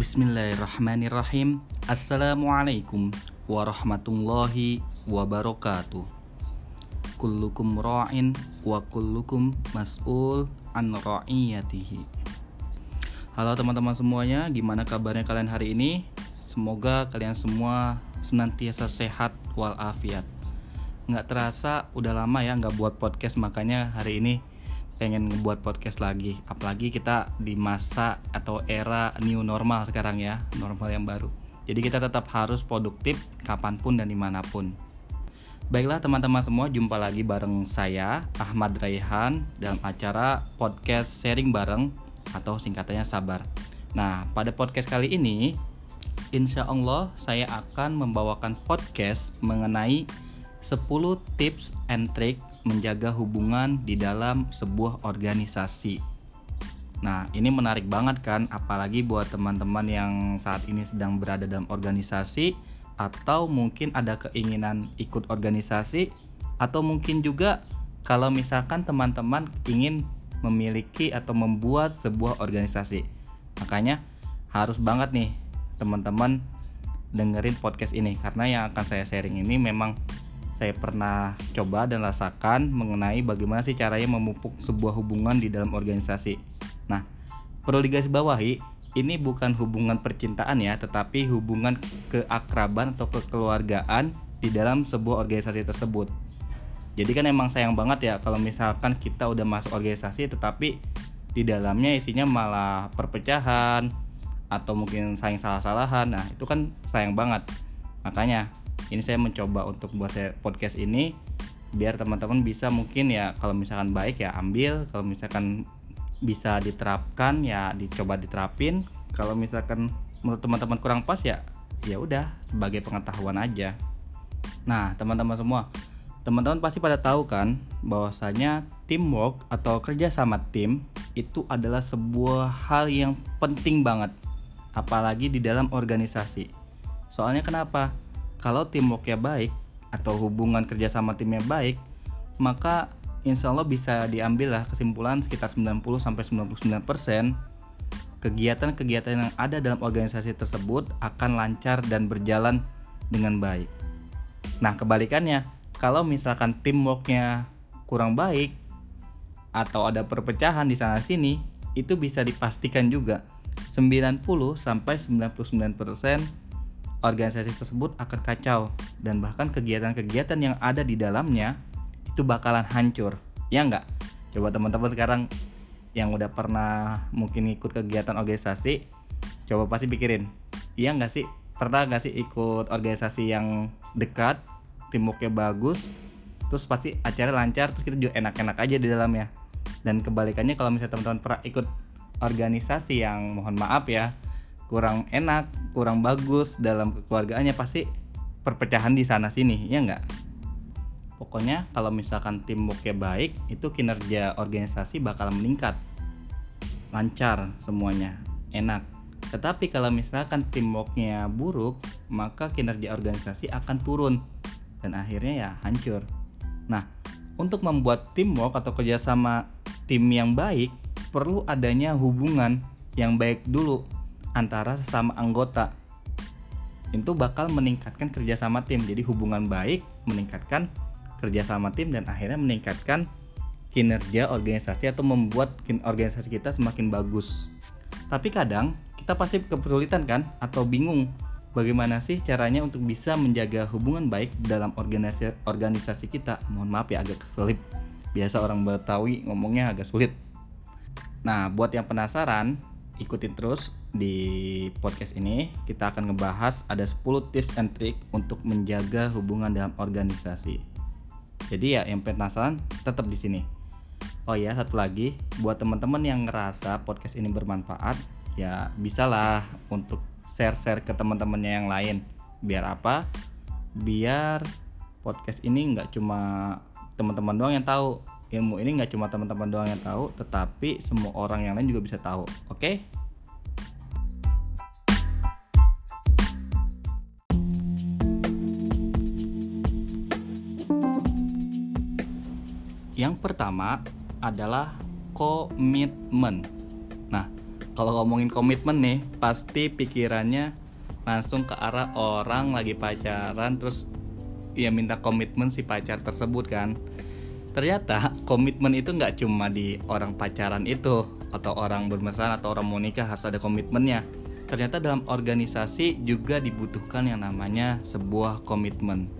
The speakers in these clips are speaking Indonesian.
Bismillahirrahmanirrahim. Assalamualaikum warahmatullahi wabarakatuh. Kullukum ra'in wa kullukum mas'ul an ra'iyatihi. Halo teman-teman semuanya, gimana kabarnya kalian hari ini? Semoga kalian semua senantiasa sehat walafiat. Nggak terasa udah lama ya nggak buat podcast makanya hari ini pengen ngebuat podcast lagi. Apalagi kita di masa atau era new normal sekarang ya normal yang baru. Jadi kita tetap harus produktif kapan pun dan di mana pun. Baiklah teman-teman semua jumpa lagi bareng saya Ahmad Raihan dalam acara podcast sharing bareng atau singkatannya sabar. Nah pada podcast kali ini Insya Allah saya akan membawakan podcast mengenai 10 tips and trick menjaga hubungan di dalam sebuah organisasi. Nah, ini menarik banget kan, apalagi buat teman-teman yang saat ini sedang berada dalam organisasi atau mungkin ada keinginan ikut organisasi atau mungkin juga kalau misalkan teman-teman ingin memiliki atau membuat sebuah organisasi. Makanya harus banget nih teman-teman dengerin podcast ini karena yang akan saya sharing ini memang saya pernah coba dan rasakan mengenai bagaimana sih caranya memupuk sebuah hubungan di dalam organisasi. Nah, perlu digarisbawahi, ini bukan hubungan percintaan ya, tetapi hubungan keakraban atau kekeluargaan di dalam sebuah organisasi tersebut. Jadi kan emang sayang banget ya kalau misalkan kita udah masuk organisasi tetapi di dalamnya isinya malah perpecahan atau mungkin saling salah-salahan. Nah, itu kan sayang banget. Makanya ini saya mencoba untuk buat saya podcast ini biar teman-teman bisa mungkin ya kalau misalkan baik ya ambil kalau misalkan bisa diterapkan ya dicoba diterapin. Kalau misalkan menurut teman-teman kurang pas ya ya udah sebagai pengetahuan aja. Nah teman-teman semua teman-teman pasti pada tahu kan bahwasanya teamwork atau kerja sama tim itu adalah sebuah hal yang penting banget apalagi di dalam organisasi. Soalnya kenapa kalau teamworknya baik atau hubungan kerja sama timnya baik maka insya Allah bisa diambil lah kesimpulan sekitar 90 sampai 99% kegiatan-kegiatan yang ada dalam organisasi tersebut akan lancar dan berjalan dengan baik. Nah, kebalikannya, kalau misalkan teamworknya kurang baik atau ada perpecahan di sana sini, itu bisa dipastikan juga 90 sampai 99% organisasi tersebut akan kacau dan bahkan kegiatan-kegiatan yang ada di dalamnya itu bakalan hancur. Ya enggak? Coba teman-teman sekarang yang udah pernah mungkin ikut kegiatan organisasi, coba pasti pikirin, iya nggak sih? Pernah nggak sih ikut organisasi yang dekat, timuknya bagus, terus pasti acara lancar, terus kita juga enak-enak aja di dalamnya. Dan kebalikannya kalau misalnya teman-teman pernah ikut organisasi yang mohon maaf ya, kurang enak, kurang bagus dalam kekeluargaannya pasti perpecahan di sana sini, ya enggak? Pokoknya kalau misalkan teamworknya baik, itu kinerja organisasi bakal meningkat. Lancar semuanya, enak. Tetapi kalau misalkan teamworknya buruk, maka kinerja organisasi akan turun dan akhirnya ya hancur. Nah, untuk membuat teamwork atau kerjasama tim yang baik, perlu adanya hubungan yang baik dulu antara sesama anggota. Itu bakal meningkatkan kerjasama tim. Jadi hubungan baik meningkatkan kerjasama tim dan akhirnya meningkatkan kinerja organisasi atau membuat organisasi kita semakin bagus. Tapi kadang kita pasti kesulitan kan atau bingung bagaimana sih caranya untuk bisa menjaga hubungan baik dalam organisasi organisasi kita. Mohon maaf ya agak keselip. Biasa orang Betawi ngomongnya agak sulit. Nah buat yang penasaran ikutin terus di podcast ini kita akan ngebahas ada 10 tips and trick untuk menjaga hubungan dalam organisasi. Jadi ya yang penasaran tetap di sini. Oh ya satu lagi buat teman-teman yang ngerasa podcast ini bermanfaat ya bisalah untuk share-share ke teman-temannya yang lain. Biar apa? Biar podcast ini nggak cuma teman-teman doang yang tahu ilmu ini nggak cuma teman-teman doang yang tahu, tetapi semua orang yang lain juga bisa tahu. Oke? Okay? Yang pertama adalah komitmen. Nah, kalau ngomongin komitmen nih pasti pikirannya langsung ke arah orang lagi pacaran terus ya minta komitmen si pacar tersebut kan ternyata komitmen itu nggak cuma di orang pacaran itu atau orang bermesra atau orang mau nikah harus ada komitmennya ternyata dalam organisasi juga dibutuhkan yang namanya sebuah komitmen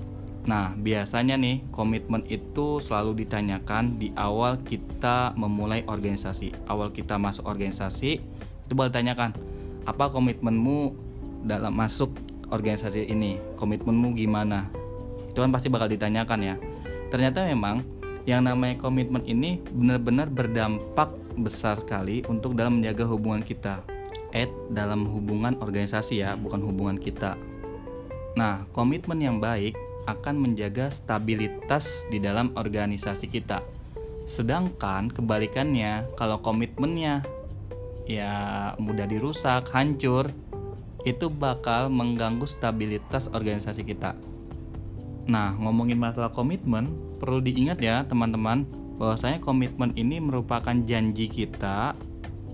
Nah, biasanya nih, komitmen itu selalu ditanyakan di awal kita memulai organisasi. Awal kita masuk organisasi, itu boleh ditanyakan, apa komitmenmu dalam masuk organisasi ini? Komitmenmu gimana? Itu kan pasti bakal ditanyakan ya. Ternyata memang yang namanya komitmen ini benar-benar berdampak besar sekali untuk dalam menjaga hubungan kita. Eh, dalam hubungan organisasi ya, bukan hubungan kita. Nah, komitmen yang baik akan menjaga stabilitas di dalam organisasi kita. Sedangkan kebalikannya, kalau komitmennya ya mudah dirusak, hancur, itu bakal mengganggu stabilitas organisasi kita. Nah, ngomongin masalah komitmen, perlu diingat ya teman-teman, bahwasanya komitmen ini merupakan janji kita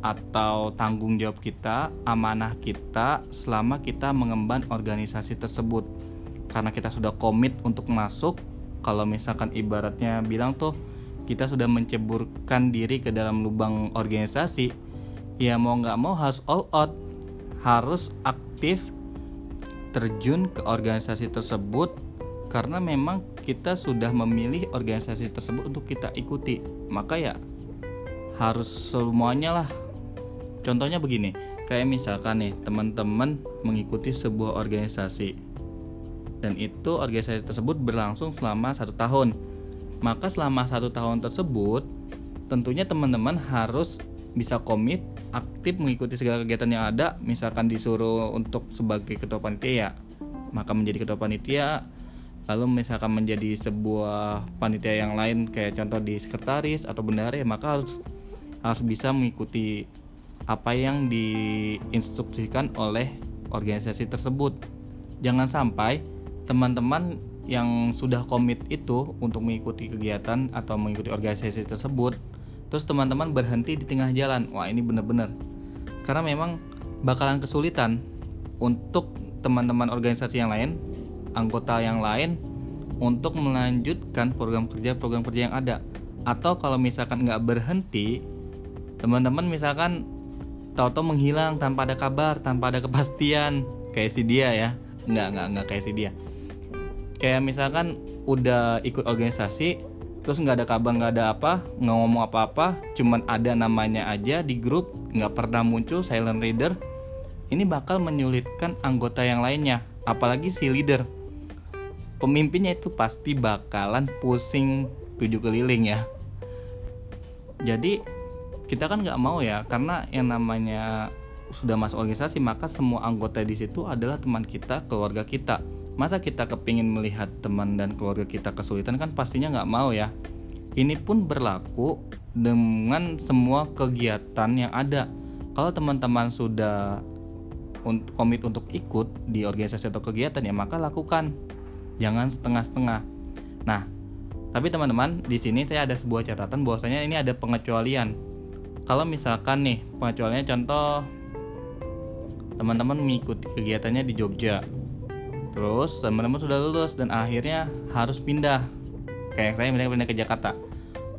atau tanggung jawab kita, amanah kita selama kita mengemban organisasi tersebut. Karena kita sudah komit untuk masuk kalau misalkan ibaratnya bilang tuh kita sudah menceburkan diri ke dalam lubang organisasi ya mau nggak mau harus all out harus aktif terjun ke organisasi tersebut karena memang kita sudah memilih organisasi tersebut untuk kita ikuti maka ya harus semuanya lah contohnya begini kayak misalkan nih teman-teman mengikuti sebuah organisasi dan itu organisasi tersebut berlangsung selama satu tahun. Maka selama satu tahun tersebut, tentunya teman-teman harus bisa komit, aktif mengikuti segala kegiatan yang ada. Misalkan disuruh untuk sebagai ketua panitia maka menjadi ketua panitia. Lalu misalkan menjadi sebuah panitia yang lain kayak contoh di sekretaris atau bendahara ya maka harus harus bisa mengikuti apa yang diinstruksikan oleh organisasi tersebut. Jangan sampai teman-teman yang sudah komit itu untuk mengikuti kegiatan atau mengikuti organisasi tersebut terus teman-teman berhenti di tengah jalan wah ini benar-benar karena memang bakalan kesulitan untuk teman-teman organisasi yang lain anggota yang lain untuk melanjutkan program kerja program kerja yang ada. Atau kalau misalkan nggak berhenti teman-teman misalkan tahu-tahu menghilang tanpa ada kabar tanpa ada kepastian. Kayak si dia ya. Nggak nggak nggak kayak si dia. Kayak misalkan udah ikut organisasi terus nggak ada kabar nggak ada apa nggak ngomong apa-apa cuman ada namanya aja di grup nggak pernah muncul silent reader ini bakal menyulitkan anggota yang lainnya apalagi si leader pemimpinnya itu pasti bakalan pusing tujuh keliling ya. Jadi kita kan nggak mau ya karena yang namanya sudah masuk organisasi maka semua anggota di situ adalah teman kita keluarga kita. Masa kita kepingin melihat teman dan keluarga kita kesulitan kan pastinya nggak mau ya. Ini pun berlaku dengan semua kegiatan yang ada. Kalau teman-teman sudah komit untuk ikut di organisasi atau kegiatan ya maka lakukan jangan setengah-setengah. Nah tapi teman-teman di sini saya ada sebuah catatan bahwasanya ini ada pengecualian. Kalau misalkan nih pengecualiannya contoh teman-teman mengikuti kegiatannya di Jogja. Terus teman-teman sudah lulus dan akhirnya harus pindah. Kayak saya misalnya pindah ke Jakarta.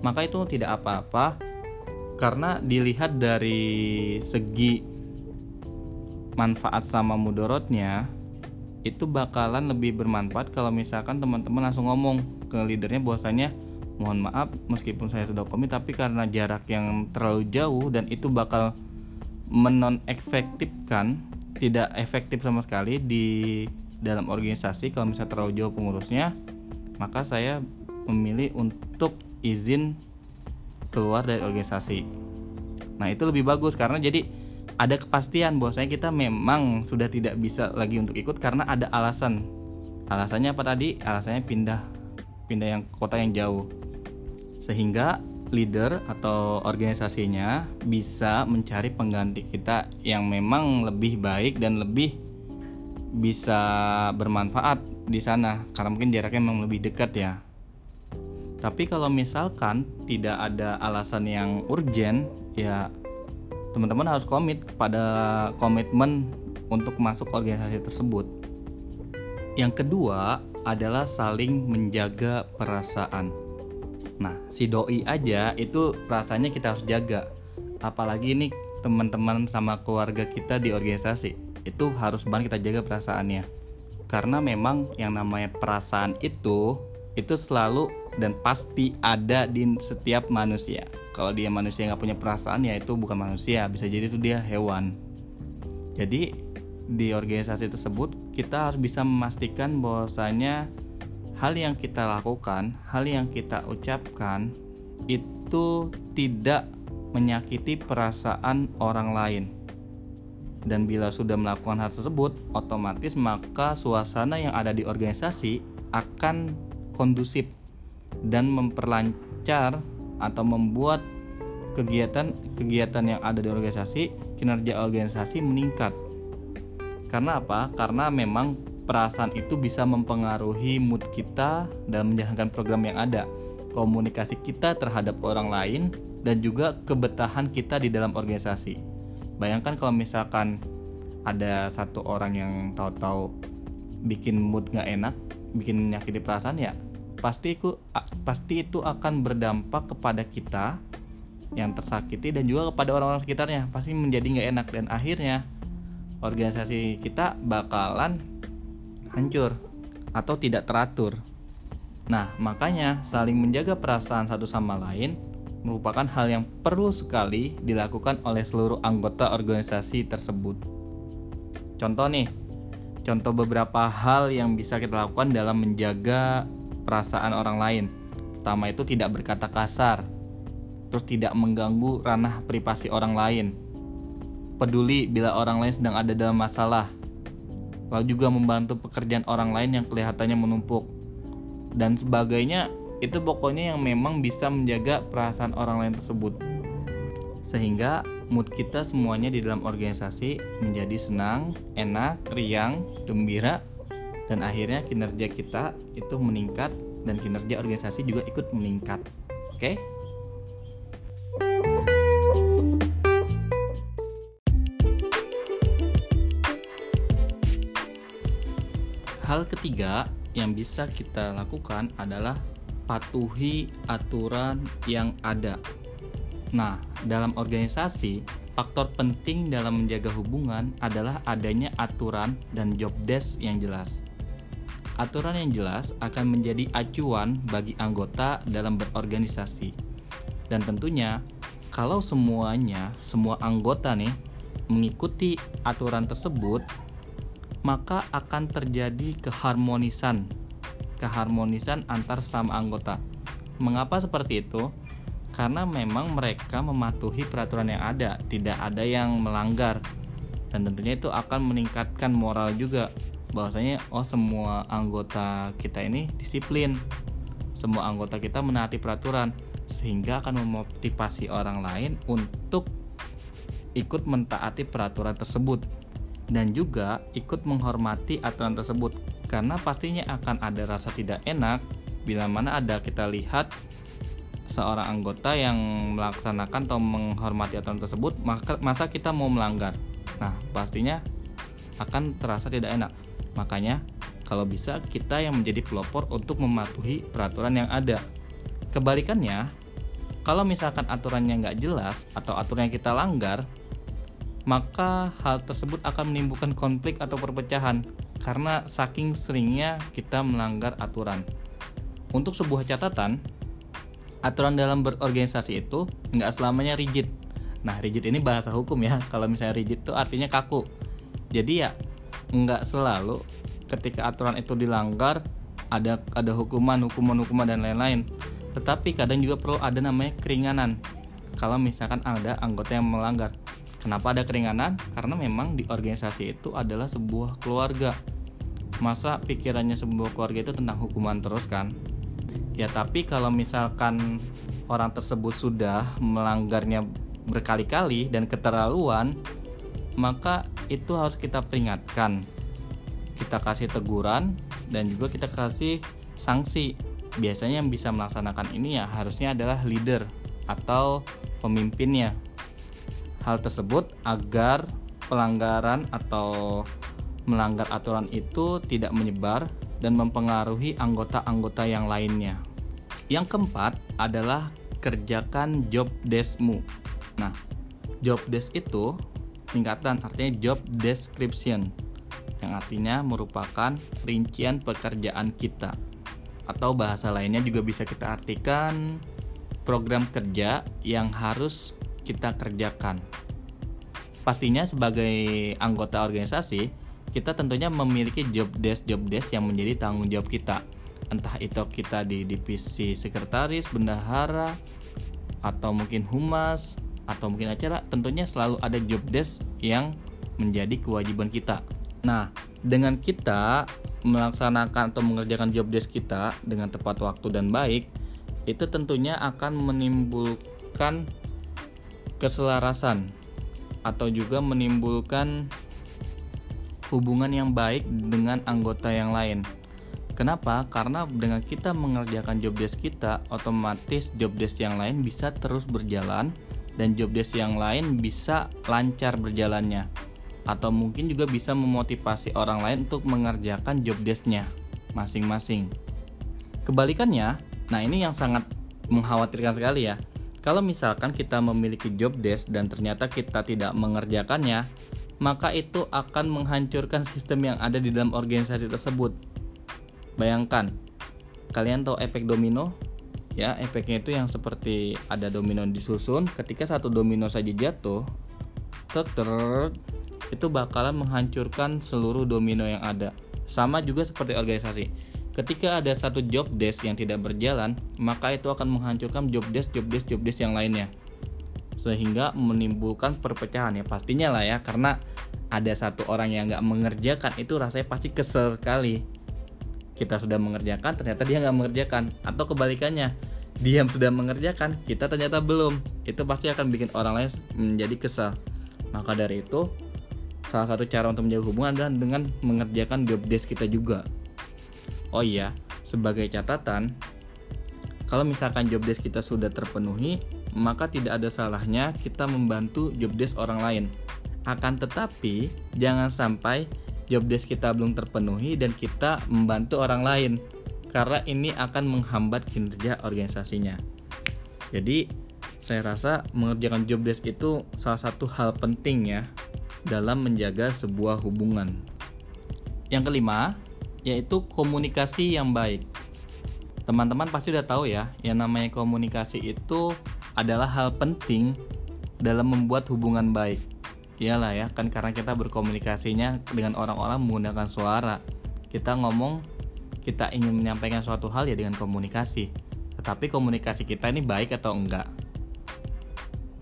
Maka itu tidak apa-apa karena dilihat dari segi manfaat sama mudorotnya itu bakalan lebih bermanfaat kalau misalkan teman-teman langsung ngomong ke leadernya bahwasanya mohon maaf meskipun saya sudah komit tapi karena jarak yang terlalu jauh dan itu bakal menon efektifkan tidak efektif sama sekali di dalam organisasi kalau misalnya terlalu jauh pengurusnya maka saya memilih untuk izin keluar dari organisasi. Nah itu lebih bagus karena jadi ada kepastian bahwasanya kita memang sudah tidak bisa lagi untuk ikut karena ada alasan. Alasannya apa tadi? Alasannya pindah pindah yang kota yang jauh. Sehingga leader atau organisasinya bisa mencari pengganti kita yang memang lebih baik dan lebih bisa bermanfaat di sana. Karena mungkin jaraknya memang lebih dekat ya. Tapi kalau misalkan tidak ada alasan yang urgent, ya teman-teman harus komit kepada komitmen untuk masuk organisasi tersebut. Yang kedua adalah saling menjaga perasaan. Nah, si doi aja itu rasanya kita harus jaga. Apalagi ini teman-teman sama keluarga kita di organisasi. Itu harus banget kita jaga perasaannya. Karena memang yang namanya perasaan itu itu selalu dan pasti ada di setiap manusia. Kalau dia manusia nggak punya perasaan ya itu bukan manusia, bisa jadi itu dia hewan. Jadi di organisasi tersebut kita harus bisa memastikan bahwasanya hal yang kita lakukan, hal yang kita ucapkan itu tidak menyakiti perasaan orang lain. Dan bila sudah melakukan hal tersebut, otomatis maka suasana yang ada di organisasi akan kondusif dan memperlancar atau membuat kegiatan-kegiatan yang ada di organisasi, kinerja organisasi meningkat. Karena apa? Karena memang perasaan itu bisa mempengaruhi mood kita dalam menjalankan program yang ada, komunikasi kita terhadap orang lain, dan juga kebetahan kita di dalam organisasi. Bayangkan kalau misalkan ada satu orang yang tahu-tahu bikin mood nggak enak, bikin menyakiti perasaan ya pasti itu pasti itu akan berdampak kepada kita yang tersakiti dan juga kepada orang-orang sekitarnya pasti menjadi nggak enak dan akhirnya organisasi kita bakalan hancur atau tidak teratur. Nah, makanya saling menjaga perasaan satu sama lain merupakan hal yang perlu sekali dilakukan oleh seluruh anggota organisasi tersebut. Contoh nih, contoh beberapa hal yang bisa kita lakukan dalam menjaga perasaan orang lain. Pertama itu tidak berkata kasar, terus tidak mengganggu ranah privasi orang lain. Peduli bila orang lain sedang ada dalam masalah. Lalu juga membantu pekerjaan orang lain yang kelihatannya menumpuk. Dan sebagainya itu pokoknya yang memang bisa menjaga perasaan orang lain tersebut. Sehingga mood kita semuanya di dalam organisasi menjadi senang, enak, riang, gembira, dan akhirnya kinerja kita itu meningkat dan kinerja organisasi juga ikut meningkat oke okay? Hal ketiga yang bisa kita lakukan adalah patuhi aturan yang ada. Nah, dalam organisasi, faktor penting dalam menjaga hubungan adalah adanya aturan dan job desk yang jelas. Aturan yang jelas akan menjadi acuan bagi anggota dalam berorganisasi. Dan tentunya, kalau semuanya, semua anggota nih mengikuti aturan tersebut, maka akan terjadi keharmonisan, keharmonisan antar sama anggota. Mengapa seperti itu? Karena memang mereka mematuhi peraturan yang ada, tidak ada yang melanggar. Dan tentunya itu akan meningkatkan moral juga bahwasanya oh semua anggota kita ini disiplin. Semua anggota kita menaati peraturan sehingga akan memotivasi orang lain untuk ikut mentaati peraturan tersebut. Dan juga ikut menghormati aturan tersebut karena pastinya akan ada rasa tidak enak bila mana ada kita lihat seorang anggota yang melaksanakan atau menghormati aturan tersebut maka masa kita mau melanggar. Nah pastinya akan terasa tidak enak Makanya, kalau bisa kita yang menjadi pelopor untuk mematuhi peraturan yang ada. Kebalikannya, kalau misalkan aturannya nggak jelas atau aturan yang kita langgar, maka hal tersebut akan menimbulkan konflik atau perpecahan karena saking seringnya kita melanggar aturan. Untuk sebuah catatan, aturan dalam berorganisasi itu nggak selamanya rigid. Nah, rigid ini bahasa hukum ya. Kalau misalnya rigid itu artinya kaku. Jadi ya nggak selalu ketika aturan itu dilanggar ada ada hukuman hukuman hukuman dan lain-lain. Tetapi kadang juga perlu ada namanya keringanan. Kalau misalkan ada anggota yang melanggar. Kenapa ada keringanan? Karena memang di organisasi itu adalah sebuah keluarga. Masa pikirannya sebuah keluarga itu tentang hukuman terus kan? Ya tapi kalau misalkan orang tersebut sudah melanggarnya berkali-kali dan keterlaluan maka itu harus kita peringatkan kita kasih teguran dan juga kita kasih sanksi biasanya yang bisa melaksanakan ini ya harusnya adalah leader atau pemimpinnya hal tersebut agar pelanggaran atau melanggar aturan itu tidak menyebar dan mempengaruhi anggota-anggota yang lainnya. Yang keempat adalah kerjakan job deskmu. Nah, job desk itu singkatan artinya job description yang artinya merupakan rincian pekerjaan kita atau bahasa lainnya juga bisa kita artikan program kerja yang harus kita kerjakan. Pastinya sebagai anggota organisasi, kita tentunya memiliki job desk job desk yang menjadi tanggung jawab kita. Entah itu kita di divisi sekretaris, bendahara, atau mungkin humas, atau mungkin acara, tentunya selalu ada job desk yang menjadi kewajiban kita. Nah, dengan kita melaksanakan atau mengerjakan job desk kita dengan tepat waktu dan baik, itu tentunya akan menimbulkan keselarasan atau juga menimbulkan hubungan yang baik dengan anggota yang lain. Kenapa? Karena dengan kita mengerjakan job desk kita, otomatis job desk yang lain bisa terus berjalan dan job desk yang lain bisa lancar berjalannya atau mungkin juga bisa memotivasi orang lain untuk mengerjakan job desknya masing-masing. Kebalikannya, nah ini yang sangat mengkhawatirkan sekali ya. Kalau misalkan kita memiliki job desk dan ternyata kita tidak mengerjakannya, maka itu akan menghancurkan sistem yang ada di dalam organisasi tersebut. Bayangkan, kalian tahu efek domino? Ya, efeknya itu yang seperti ada domino disusun, ketika satu domino saja jatuh, ter itu bakalan menghancurkan seluruh domino yang ada. Sama juga seperti organisasi. Ketika ada satu job desk yang tidak berjalan, maka itu akan menghancurkan job desk, job desk, job desk yang lainnya. Sehingga menimbulkan perpecahan ya pastinya lah ya karena ada satu orang yang nggak mengerjakan itu rasanya pasti kesel sekali. Kita sudah mengerjakan ternyata dia nggak mengerjakan atau kebalikannya diam sudah mengerjakan kita ternyata belum itu pasti akan bikin orang lain menjadi kesal maka dari itu salah satu cara untuk menjaga hubungan adalah dengan mengerjakan job desk kita juga. Oh iya, sebagai catatan, kalau misalkan job desk kita sudah terpenuhi, maka tidak ada salahnya kita membantu job desk orang lain. Akan tetapi, jangan sampai job desk kita belum terpenuhi dan kita membantu orang lain karena ini akan menghambat kinerja organisasinya. Jadi, saya rasa mengerjakan job desk itu salah satu hal penting ya dalam menjaga sebuah hubungan. Yang kelima, yaitu komunikasi yang baik. Teman-teman pasti udah tahu ya, yang namanya komunikasi itu adalah hal penting dalam membuat hubungan baik. Iyalah ya, kan karena kita berkomunikasinya dengan orang-orang menggunakan suara. Kita ngomong, kita ingin menyampaikan suatu hal ya dengan komunikasi. Tetapi komunikasi kita ini baik atau enggak?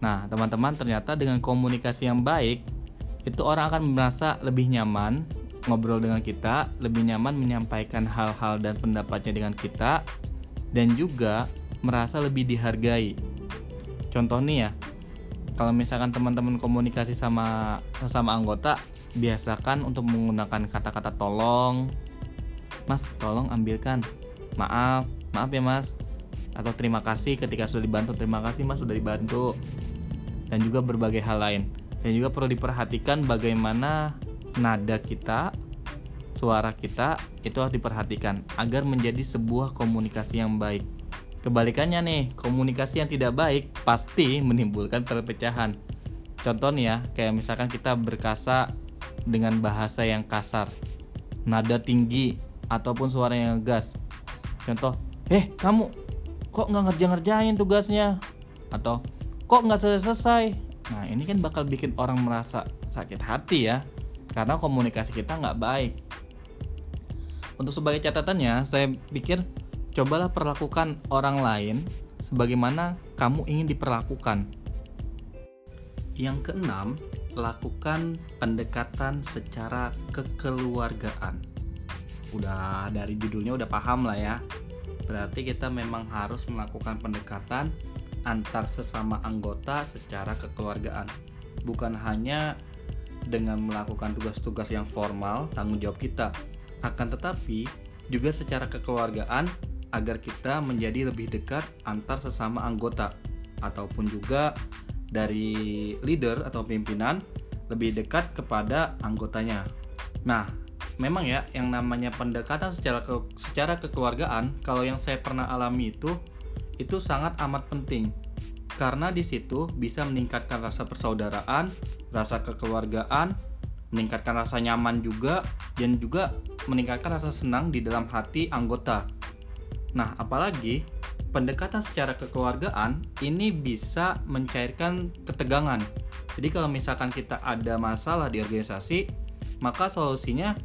Nah, teman-teman ternyata dengan komunikasi yang baik, itu orang akan merasa lebih nyaman ngobrol dengan kita, lebih nyaman menyampaikan hal-hal dan pendapatnya dengan kita, dan juga merasa lebih dihargai. Contoh nih ya, kalau misalkan teman-teman komunikasi sama sesama anggota, biasakan untuk menggunakan kata-kata tolong, mas tolong ambilkan, maaf, maaf ya mas, atau terima kasih ketika sudah dibantu, terima kasih mas sudah dibantu, dan juga berbagai hal lain. Dan juga perlu diperhatikan bagaimana nada kita suara kita itu harus diperhatikan agar menjadi sebuah komunikasi yang baik kebalikannya nih komunikasi yang tidak baik pasti menimbulkan perpecahan. Contoh nih ya kayak misalkan kita berkasa dengan bahasa yang kasar nada tinggi ataupun suara yang gas contoh eh kamu kok nggak ngerjain tugasnya? Atau kok nggak selesai Nah ini kan bakal bikin orang merasa sakit hati ya Karena komunikasi kita nggak baik. Untuk sebagai catatannya saya pikir Cobalah perlakukan orang lain Sebagaimana kamu ingin diperlakukan. Yang keenam Lakukan pendekatan secara kekeluargaan. Udah dari judulnya udah paham lah ya. Berarti kita memang harus melakukan pendekatan antar sesama anggota secara kekeluargaan, bukan hanya dengan melakukan tugas-tugas yang formal tanggung jawab kita, akan tetapi juga secara kekeluargaan agar kita menjadi lebih dekat antar sesama anggota ataupun juga dari leader atau pimpinan lebih dekat kepada anggotanya. Nah, memang ya yang namanya pendekatan secara ke, secara kekeluargaan kalau yang saya pernah alami itu itu sangat amat penting karena di situ bisa meningkatkan rasa persaudaraan, rasa kekeluargaan, meningkatkan rasa nyaman juga dan juga meningkatkan rasa senang di dalam hati anggota. Nah, apalagi pendekatan secara kekeluargaan ini bisa mencairkan ketegangan. Jadi kalau misalkan kita ada masalah di organisasi, maka solusinya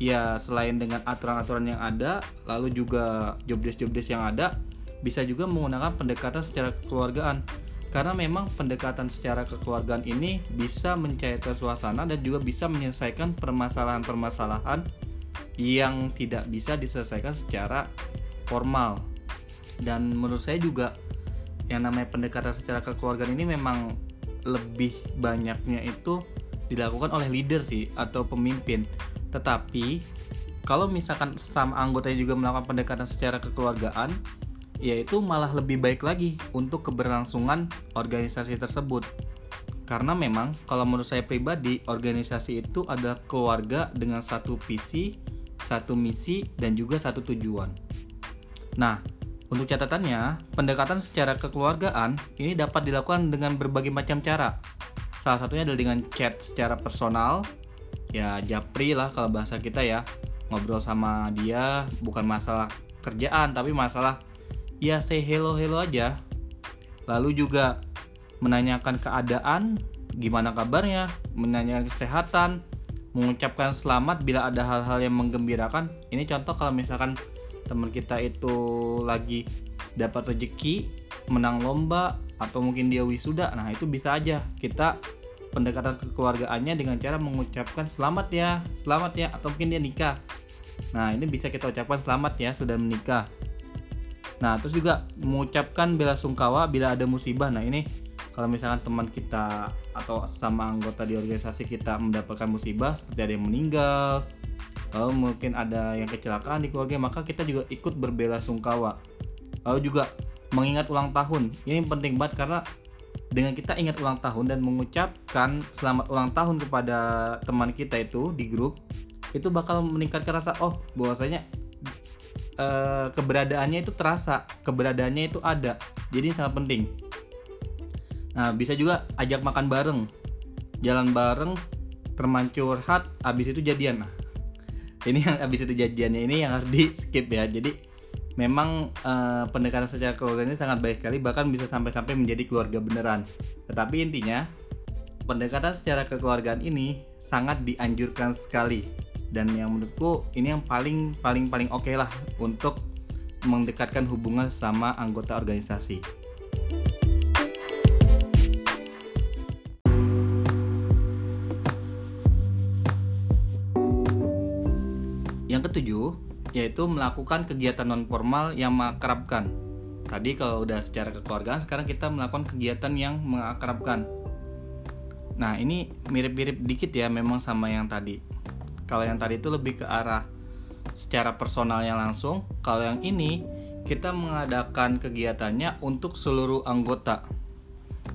ya selain dengan aturan-aturan yang ada, lalu juga job desk-job desk yang ada, bisa juga menggunakan pendekatan secara kekeluargaan. Karena memang pendekatan secara kekeluargaan ini bisa mencairkan suasana dan juga bisa menyelesaikan permasalahan-permasalahan yang tidak bisa diselesaikan secara formal. Dan menurut saya juga yang namanya pendekatan secara kekeluargaan ini memang lebih banyaknya itu dilakukan oleh leader sih atau pemimpin. Tetapi kalau misalkan sama anggotanya juga melakukan pendekatan secara kekeluargaan yaitu malah lebih baik lagi untuk keberlangsungan organisasi tersebut. Karena memang kalau menurut saya pribadi organisasi itu adalah keluarga dengan satu visi, satu misi dan juga satu tujuan. Nah, untuk catatannya, pendekatan secara kekeluargaan ini dapat dilakukan dengan berbagai macam cara. Salah satunya adalah dengan chat secara personal, ya japri lah kalau bahasa kita ya, ngobrol sama dia bukan masalah kerjaan tapi masalah ya say hello hello aja. Lalu juga menanyakan keadaan, gimana kabarnya, menanyakan kesehatan, mengucapkan selamat bila ada hal-hal yang menggembirakan. Ini contoh kalau misalkan teman kita itu lagi dapat rezeki menang lomba atau mungkin dia wisuda nah itu bisa aja. Kita pendekatan kekeluargaannya dengan cara mengucapkan selamat ya selamat ya atau mungkin dia nikah. Nah ini bisa kita ucapkan selamat ya sudah menikah. Nah terus juga mengucapkan bela sungkawa bila ada musibah. Nah ini kalau misalkan teman kita atau sama anggota di organisasi kita mendapatkan musibah seperti ada yang meninggal lalu mungkin ada yang kecelakaan di keluarga maka kita juga ikut berbela sungkawa. Lalu juga mengingat ulang tahun. Ini penting banget karena dengan kita ingat ulang tahun dan mengucapkan selamat ulang tahun kepada teman kita itu di grup itu bakal meningkatkan rasa oh bahwasanya eh, keberadaannya itu terasa keberadaannya itu ada. Jadi sangat penting. Nah bisa juga ajak makan bareng. Jalan bareng termancur hat habis itu jadian. Nah ini yang habis itu jadiannya ini yang harus di skip ya. Jadi memang uh, pendekatan secara keluarga ini sangat baik sekali bahkan bisa sampai-sampai menjadi keluarga beneran. Tetapi intinya pendekatan secara kekeluargaan ini sangat dianjurkan sekali. Dan yang menurutku ini yang paling paling paling oke okay lah untuk mendekatkan hubungan sama anggota organisasi. Yang ketujuh, yaitu melakukan kegiatan non formal yang mengakrabkan. Tadi kalau udah secara kekeluargaan, sekarang kita melakukan kegiatan yang mengakrabkan. Nah, ini mirip-mirip dikit ya memang sama yang tadi. Kalau yang tadi itu lebih ke arah secara personal yang langsung, kalau yang ini kita mengadakan kegiatannya untuk seluruh anggota.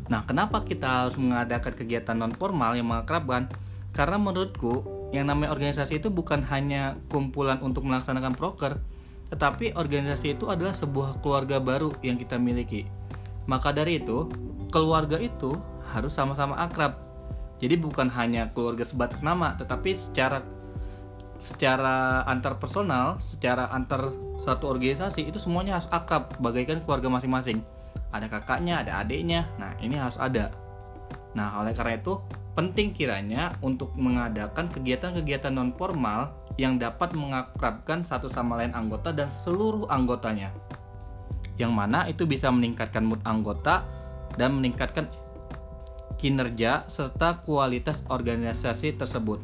Nah, kenapa kita harus mengadakan kegiatan non formal yang mengakrabkan? Karena menurutku yang namanya organisasi itu bukan hanya kumpulan untuk melaksanakan proker, tetapi organisasi itu adalah sebuah keluarga baru yang kita miliki. Maka dari itu, keluarga itu harus sama-sama akrab. Jadi bukan hanya keluarga sebatas nama, tetapi secara secara antar personal, secara antar satu organisasi itu semuanya harus akrab, bagaikan keluarga masing-masing. Ada kakaknya, ada adiknya. Nah, ini harus ada. Nah, oleh karena itu penting kiranya untuk mengadakan kegiatan-kegiatan non formal yang dapat mengakrabkan satu sama lain anggota dan seluruh anggotanya. Yang mana itu bisa meningkatkan mood anggota dan meningkatkan kinerja serta kualitas organisasi tersebut.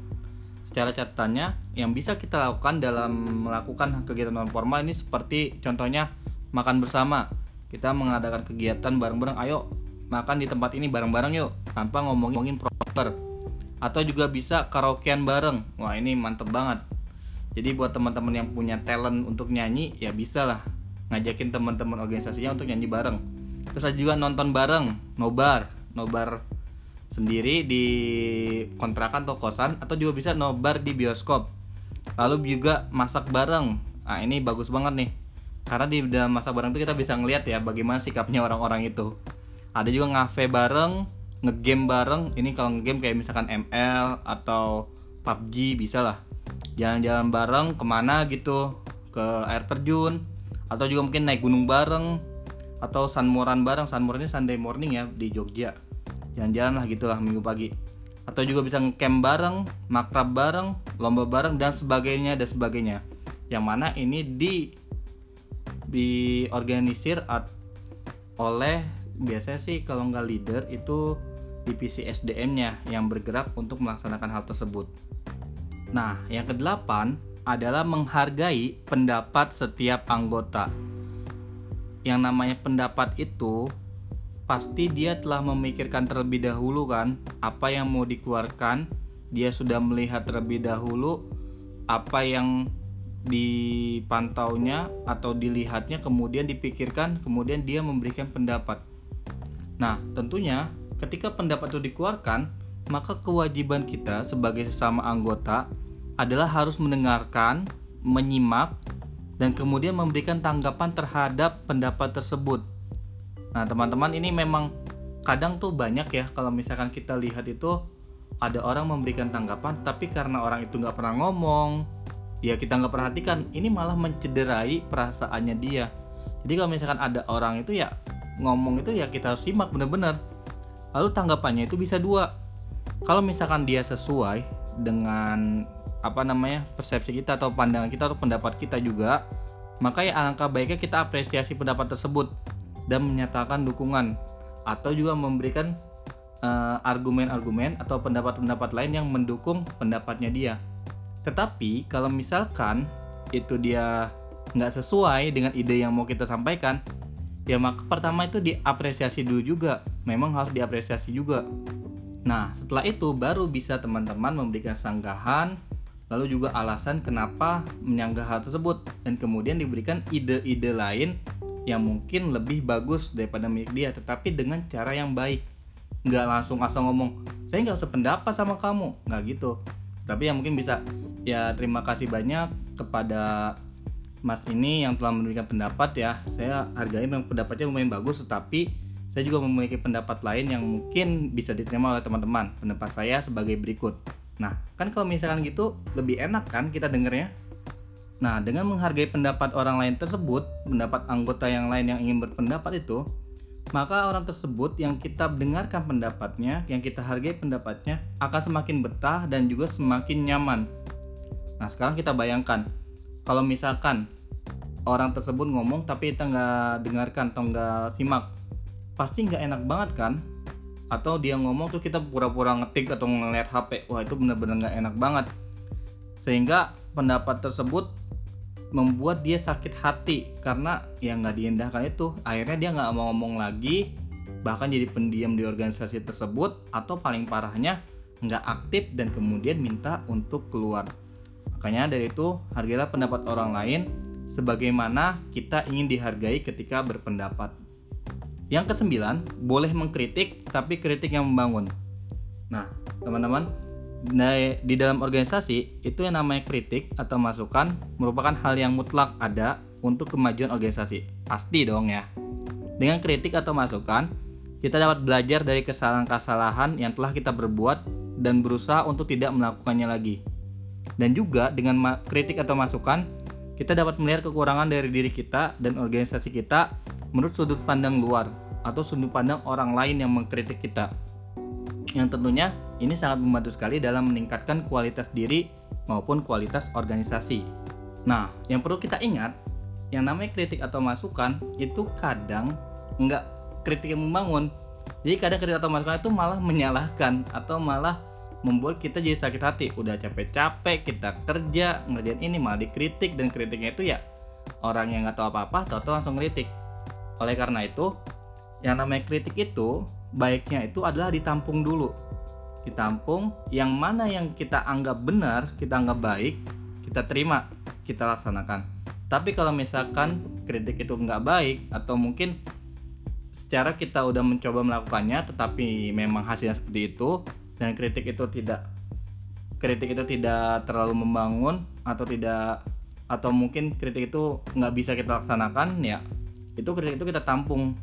Secara catatannya, yang bisa kita lakukan dalam melakukan kegiatan non formal ini seperti contohnya makan bersama. Kita mengadakan kegiatan bareng-bareng, ayo makan di tempat ini bareng-bareng yuk tanpa ngomongin proper. Atau juga bisa karaokean bareng. Wah ini mantep banget. Jadi buat teman-teman yang punya talent untuk nyanyi ya bisa lah ngajakin teman-teman organisasinya untuk nyanyi bareng. Terus ada juga nonton bareng nobar. Nobar sendiri di kontrakan atau kosan atau juga bisa nobar di bioskop. Lalu juga masak bareng. Nah ini bagus banget nih. Karena di dalam masak bareng itu kita bisa ngeliat ya bagaimana sikapnya orang-orang itu ada juga ngafe bareng ngegame bareng. Ini kalau ngegame kayak misalkan ML atau PUBG bisa lah. Jalan-jalan bareng ke mana gitu? Ke air terjun. Atau juga mungkin naik gunung bareng. Atau sunmoran bareng. Sunmoran ini Sunday morning ya di Jogja. Jalan-jalan lah gitulah minggu pagi. Atau juga bisa ngecamp bareng makrab bareng lomba bareng dan sebagainya dan sebagainya. Yang mana ini di diorganisir oleh biasanya sih kalau nggak leader itu divisi SDM-nya yang bergerak untuk melaksanakan hal tersebut. Nah, yang kedelapan adalah menghargai pendapat setiap anggota. Yang namanya pendapat itu pasti dia telah memikirkan terlebih dahulu kan apa yang mau dikeluarkan. Dia sudah melihat terlebih dahulu apa yang dipantaunya atau dilihatnya kemudian dipikirkan kemudian dia memberikan pendapat. Nah, tentunya ketika pendapat itu dikeluarkan, maka kewajiban kita sebagai sesama anggota adalah harus mendengarkan, menyimak, dan kemudian memberikan tanggapan terhadap pendapat tersebut. Nah, teman-teman, ini memang kadang tuh banyak ya kalau misalkan kita lihat itu ada orang memberikan tanggapan, tapi karena orang itu nggak pernah ngomong, ya kita nggak perhatikan, ini malah mencederai perasaannya dia. Jadi kalau misalkan ada orang itu ya ngomong itu ya kita harus simak bener-bener lalu tanggapannya itu bisa dua kalau misalkan dia sesuai dengan apa namanya persepsi kita atau pandangan kita atau pendapat kita juga maka ya alangkah baiknya kita apresiasi pendapat tersebut dan menyatakan dukungan atau juga memberikan eh, argumen-argumen uh, atau pendapat-pendapat lain yang mendukung pendapatnya dia. Tetapi kalau misalkan itu dia nggak sesuai dengan ide yang mau kita sampaikan, ya maka pertama itu diapresiasi dulu juga. Memang harus diapresiasi juga. Nah setelah itu baru bisa teman-teman memberikan sanggahan lalu juga alasan kenapa menyanggah hal tersebut. Dan kemudian diberikan ide-ide lain yang mungkin lebih bagus daripada milik dia tetapi dengan cara yang baik. Nggak langsung asal ngomong saya nggak usah pendapat sama kamu. Nggak gitu. Tapi yang mungkin bisa ya terima kasih banyak kepada Mas ini yang telah memberikan pendapat ya. Saya hargai memang pendapatnya lumayan bagus tetapi saya juga memiliki pendapat lain yang mungkin bisa diterima oleh teman-teman. Pendapat saya sebagai berikut. Nah kan kalau misalkan gitu lebih enak kan kita dengernya? Nah dengan menghargai pendapat orang lain tersebut pendapat anggota yang lain yang ingin berpendapat itu maka orang tersebut yang kita dengarkan pendapatnya yang kita hargai pendapatnya akan semakin betah dan juga semakin nyaman. Nah sekarang kita bayangkan kalau misalkan orang tersebut ngomong tapi kita nggak dengarkan atau nggak simak pasti nggak enak banget kan? Atau dia ngomong tuh kita pura-pura ngetik atau ngeliat HP wah itu bener-bener nggak enak banget. Sehingga pendapat tersebut membuat dia sakit hati karena yang nggak diindahkan itu. Akhirnya dia nggak mau ngomong lagi bahkan jadi pendiam di organisasi tersebut atau paling parahnya nggak aktif dan kemudian minta untuk keluar Makanya dari itu, hargailah pendapat orang lain sebagaimana kita ingin dihargai ketika berpendapat. Yang kesembilan, boleh mengkritik tapi kritik yang membangun. Nah, teman-teman, di dalam organisasi itu yang namanya kritik atau masukan merupakan hal yang mutlak ada untuk kemajuan organisasi. Pasti dong ya. Dengan kritik atau masukan, kita dapat belajar dari kesalahan-kesalahan yang telah kita berbuat dan berusaha untuk tidak melakukannya lagi. Dan juga dengan kritik atau masukan, kita dapat melihat kekurangan dari diri kita dan organisasi kita menurut sudut pandang luar atau sudut pandang orang lain yang mengkritik kita. Yang tentunya ini sangat membantu sekali dalam meningkatkan kualitas diri maupun kualitas organisasi. Nah, yang perlu kita ingat, yang namanya kritik atau masukan itu kadang nggak kritik yang membangun. Jadi kadang kritik atau masukan itu malah menyalahkan atau malah membuat kita jadi sakit hati. Udah capek-capek kita kerja ngerjain ini malah dikritik. Dan kritiknya itu ya orang yang nggak tahu apa-apa tahu langsung kritik. Oleh karena itu yang namanya kritik itu baiknya itu adalah ditampung dulu. Ditampung yang mana yang kita anggap benar kita anggap baik kita terima kita laksanakan. Tapi kalau misalkan kritik itu nggak baik atau mungkin secara kita udah mencoba melakukannya tetapi memang hasilnya seperti itu dan kritik itu tidak kritik itu tidak terlalu membangun atau tidak atau mungkin kritik itu nggak bisa kita laksanakan ya itu kritik itu kita tampung.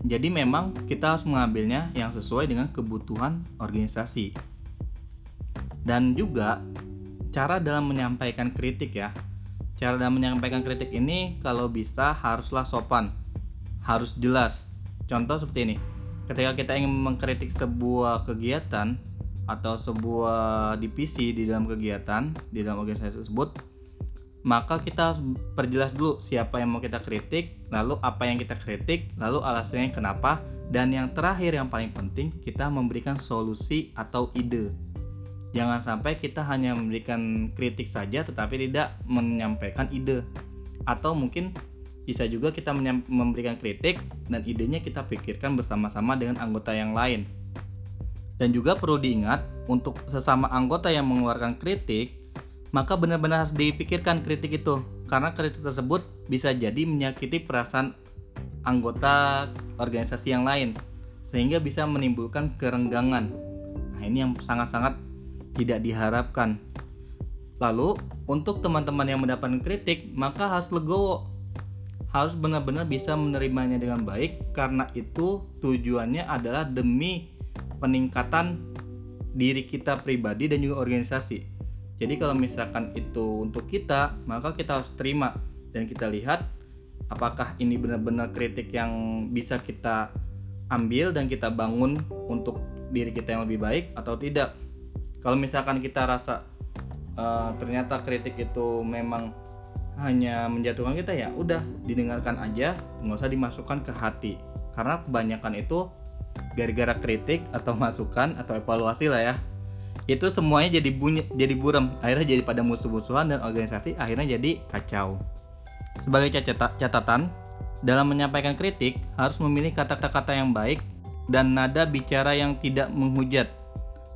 Jadi memang kita harus mengambilnya yang sesuai dengan kebutuhan organisasi. Dan juga cara dalam menyampaikan kritik ya. Cara dalam menyampaikan kritik ini kalau bisa haruslah sopan harus jelas. Contoh seperti ini ketika kita ingin mengkritik sebuah kegiatan atau sebuah divisi di dalam kegiatan di dalam organisasi tersebut maka kita harus perjelas dulu siapa yang mau kita kritik lalu apa yang kita kritik lalu alasannya kenapa dan yang terakhir yang paling penting kita memberikan solusi atau ide. Jangan sampai kita hanya memberikan kritik saja tetapi tidak menyampaikan ide. Atau mungkin bisa juga kita memberikan kritik dan idenya kita pikirkan bersama-sama dengan anggota yang lain dan juga perlu diingat, untuk sesama anggota yang mengeluarkan kritik, maka benar-benar harus dipikirkan kritik itu. Karena kritik tersebut bisa jadi menyakiti perasaan anggota organisasi yang lain, sehingga bisa menimbulkan kerenggangan. Nah, ini yang sangat-sangat tidak diharapkan. Lalu, untuk teman-teman yang mendapatkan kritik, maka harus legowo. Harus benar-benar bisa menerimanya dengan baik, karena itu tujuannya adalah demi peningkatan diri kita pribadi dan juga organisasi. Jadi kalau misalkan itu untuk kita, maka kita harus terima dan kita lihat apakah ini benar-benar kritik yang bisa kita ambil dan kita bangun untuk diri kita yang lebih baik atau tidak. Kalau misalkan kita rasa uh, ternyata kritik itu memang hanya menjatuhkan kita ya udah didengarkan aja nggak usah dimasukkan ke hati. Karena kebanyakan itu gara-gara kritik atau masukan atau evaluasi lah ya. Itu semuanya jadi bunyi jadi buram akhirnya jadi pada musuh-musuhan dan organisasi akhirnya jadi kacau. Sebagai catatan dalam menyampaikan kritik harus memilih kata-kata yang baik dan nada bicara yang tidak menghujat.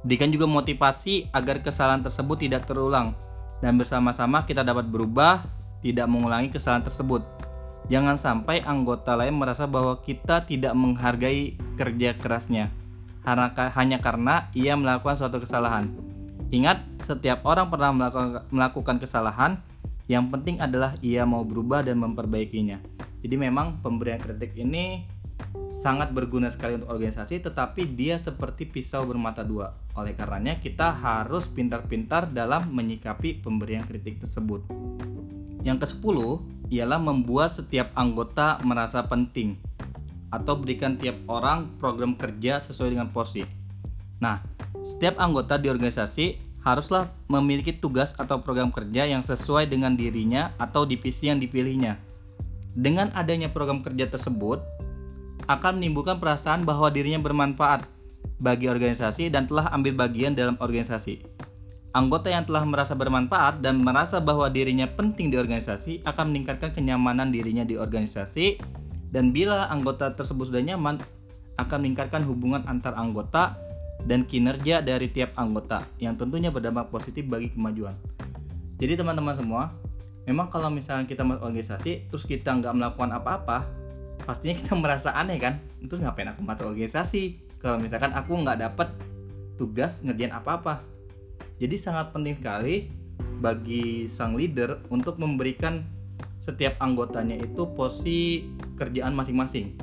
Berikan juga motivasi agar kesalahan tersebut tidak terulang. Dan bersama-sama kita dapat berubah tidak mengulangi kesalahan tersebut Jangan sampai anggota lain merasa bahwa kita tidak menghargai kerja kerasnya hanya karena ia melakukan suatu kesalahan. Ingat, setiap orang pernah melakukan, kesalahan. Yang penting adalah ia mau berubah dan memperbaikinya. Jadi memang pemberian kritik ini sangat berguna sekali untuk organisasi, tetapi dia seperti pisau bermata dua. Oleh karenanya, kita harus pintar-pintar dalam menyikapi pemberian kritik tersebut. Yang ke-10 ialah membuat setiap anggota merasa penting atau berikan tiap orang program kerja sesuai dengan porsi. Nah, setiap anggota di organisasi haruslah memiliki tugas atau program kerja yang sesuai dengan dirinya atau divisi yang dipilihnya. Dengan adanya program kerja tersebut, akan menimbulkan perasaan bahwa dirinya bermanfaat bagi organisasi dan telah ambil bagian dalam organisasi. Anggota yang telah merasa bermanfaat dan merasa bahwa dirinya penting di organisasi akan meningkatkan kenyamanan dirinya di organisasi dan bila anggota tersebut sudah nyaman akan meningkatkan hubungan antar anggota dan kinerja dari tiap anggota yang tentunya berdampak positif bagi kemajuan. Jadi teman-teman semua, memang kalau misalnya kita masuk organisasi terus kita nggak melakukan apa-apa, pastinya kita merasa aneh kan? Terus ngapain aku masuk organisasi? Kalau misalkan aku nggak dapat tugas ngerjain apa-apa, jadi sangat penting sekali bagi sang leader untuk memberikan setiap anggotanya itu posisi kerjaan masing-masing.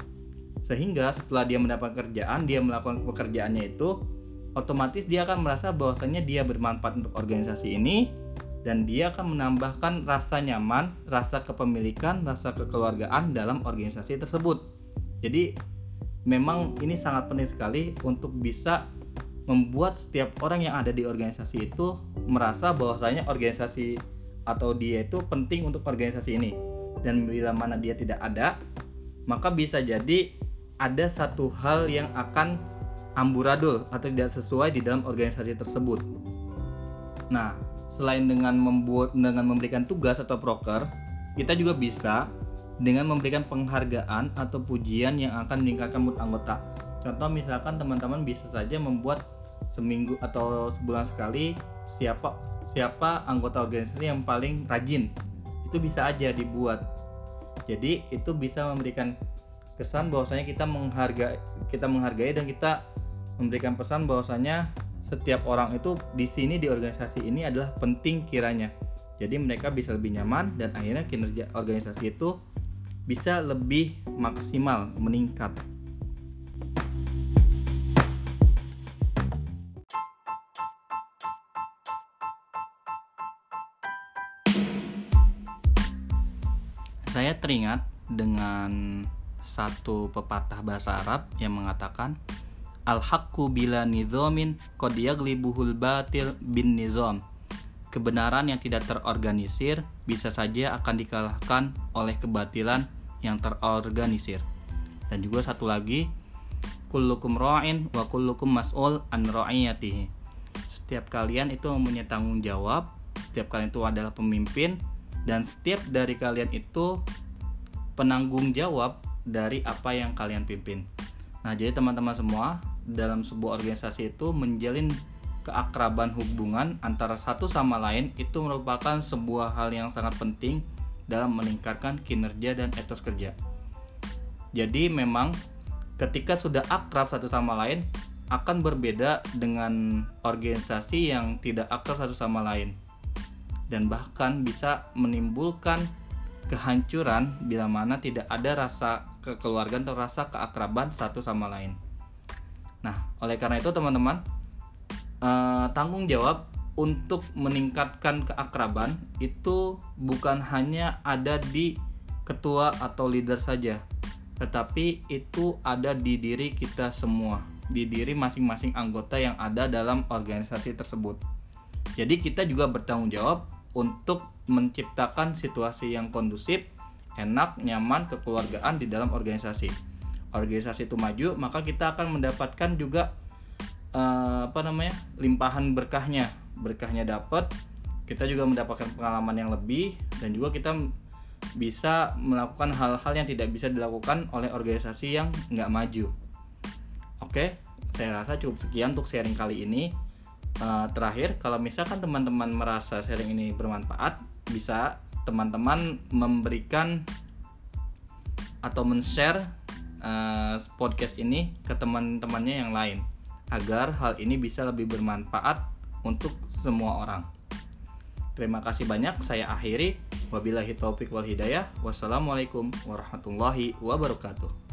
Sehingga setelah dia mendapat kerjaan, dia melakukan pekerjaannya itu otomatis dia akan merasa bahwasanya dia bermanfaat untuk organisasi ini dan dia akan menambahkan rasa nyaman, rasa kepemilikan, rasa kekeluargaan dalam organisasi tersebut. Jadi memang ini sangat penting sekali untuk bisa membuat setiap orang yang ada di organisasi itu merasa bahwasanya organisasi atau dia itu penting untuk organisasi ini dan bila mana dia tidak ada maka bisa jadi ada satu hal yang akan amburadul atau tidak sesuai di dalam organisasi tersebut. Nah, selain dengan membuat dengan memberikan tugas atau proker, kita juga bisa dengan memberikan penghargaan atau pujian yang akan meningkatkan mood anggota. Contoh misalkan teman-teman bisa saja membuat seminggu atau sebulan sekali siapa siapa anggota organisasi yang paling rajin itu bisa aja dibuat jadi itu bisa memberikan kesan bahwasanya kita menghargai kita menghargai dan kita memberikan pesan bahwasanya setiap orang itu di sini di organisasi ini adalah penting kiranya. Jadi mereka bisa lebih nyaman dan akhirnya kinerja organisasi itu bisa lebih maksimal meningkat. Saya teringat dengan satu pepatah bahasa Arab yang mengatakan Al-haqqu bila nizamin qad yaglibuhul batil bin nizam. Kebenaran yang tidak terorganisir bisa saja akan dikalahkan oleh kebatilan yang terorganisir. Dan juga satu lagi, kullukum ra'in wa kullukum mas'ul an ra'iyatihi. Setiap kalian itu mempunyai tanggung jawab, setiap kalian itu adalah pemimpin dan setiap dari kalian itu penanggung jawab dari apa yang kalian pimpin. Nah, jadi teman-teman semua, dalam sebuah organisasi itu menjalin keakraban hubungan antara satu sama lain itu merupakan sebuah hal yang sangat penting dalam meningkatkan kinerja dan etos kerja. Jadi memang ketika sudah akrab satu sama lain akan berbeda dengan organisasi yang tidak akrab satu sama lain dan bahkan bisa menimbulkan kehancuran bila mana tidak ada rasa kekeluargaan atau rasa keakraban satu sama lain. Nah, oleh karena itu teman-teman eh, tanggung jawab untuk meningkatkan keakraban itu bukan hanya ada di ketua atau leader saja, tetapi itu ada di diri kita semua, di diri masing-masing anggota yang ada dalam organisasi tersebut. Jadi kita juga bertanggung jawab untuk menciptakan situasi yang kondusif, enak, nyaman, kekeluargaan di dalam organisasi. Organisasi itu maju, maka kita akan mendapatkan juga uh, apa namanya limpahan berkahnya. Berkahnya dapat kita juga mendapatkan pengalaman yang lebih dan juga kita bisa melakukan hal-hal yang tidak bisa dilakukan oleh organisasi yang nggak maju. Oke saya rasa cukup sekian untuk sharing kali ini uh, terakhir kalau misalkan teman-teman merasa sharing ini bermanfaat bisa teman-teman memberikan atau men-share uh, podcast ini ke teman-temannya yang lain agar hal ini bisa lebih bermanfaat untuk semua orang. Terima kasih banyak. Saya akhiri. Wabillahi taufik wal hidayah. Wassalamualaikum warahmatullahi wabarakatuh.